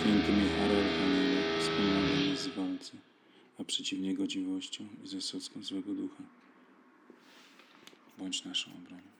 Święty Michał Archanioł, wspomagaj nas w walce, a przeciw niegodziwością i zasadzką złego ducha. Bądź naszą obroną.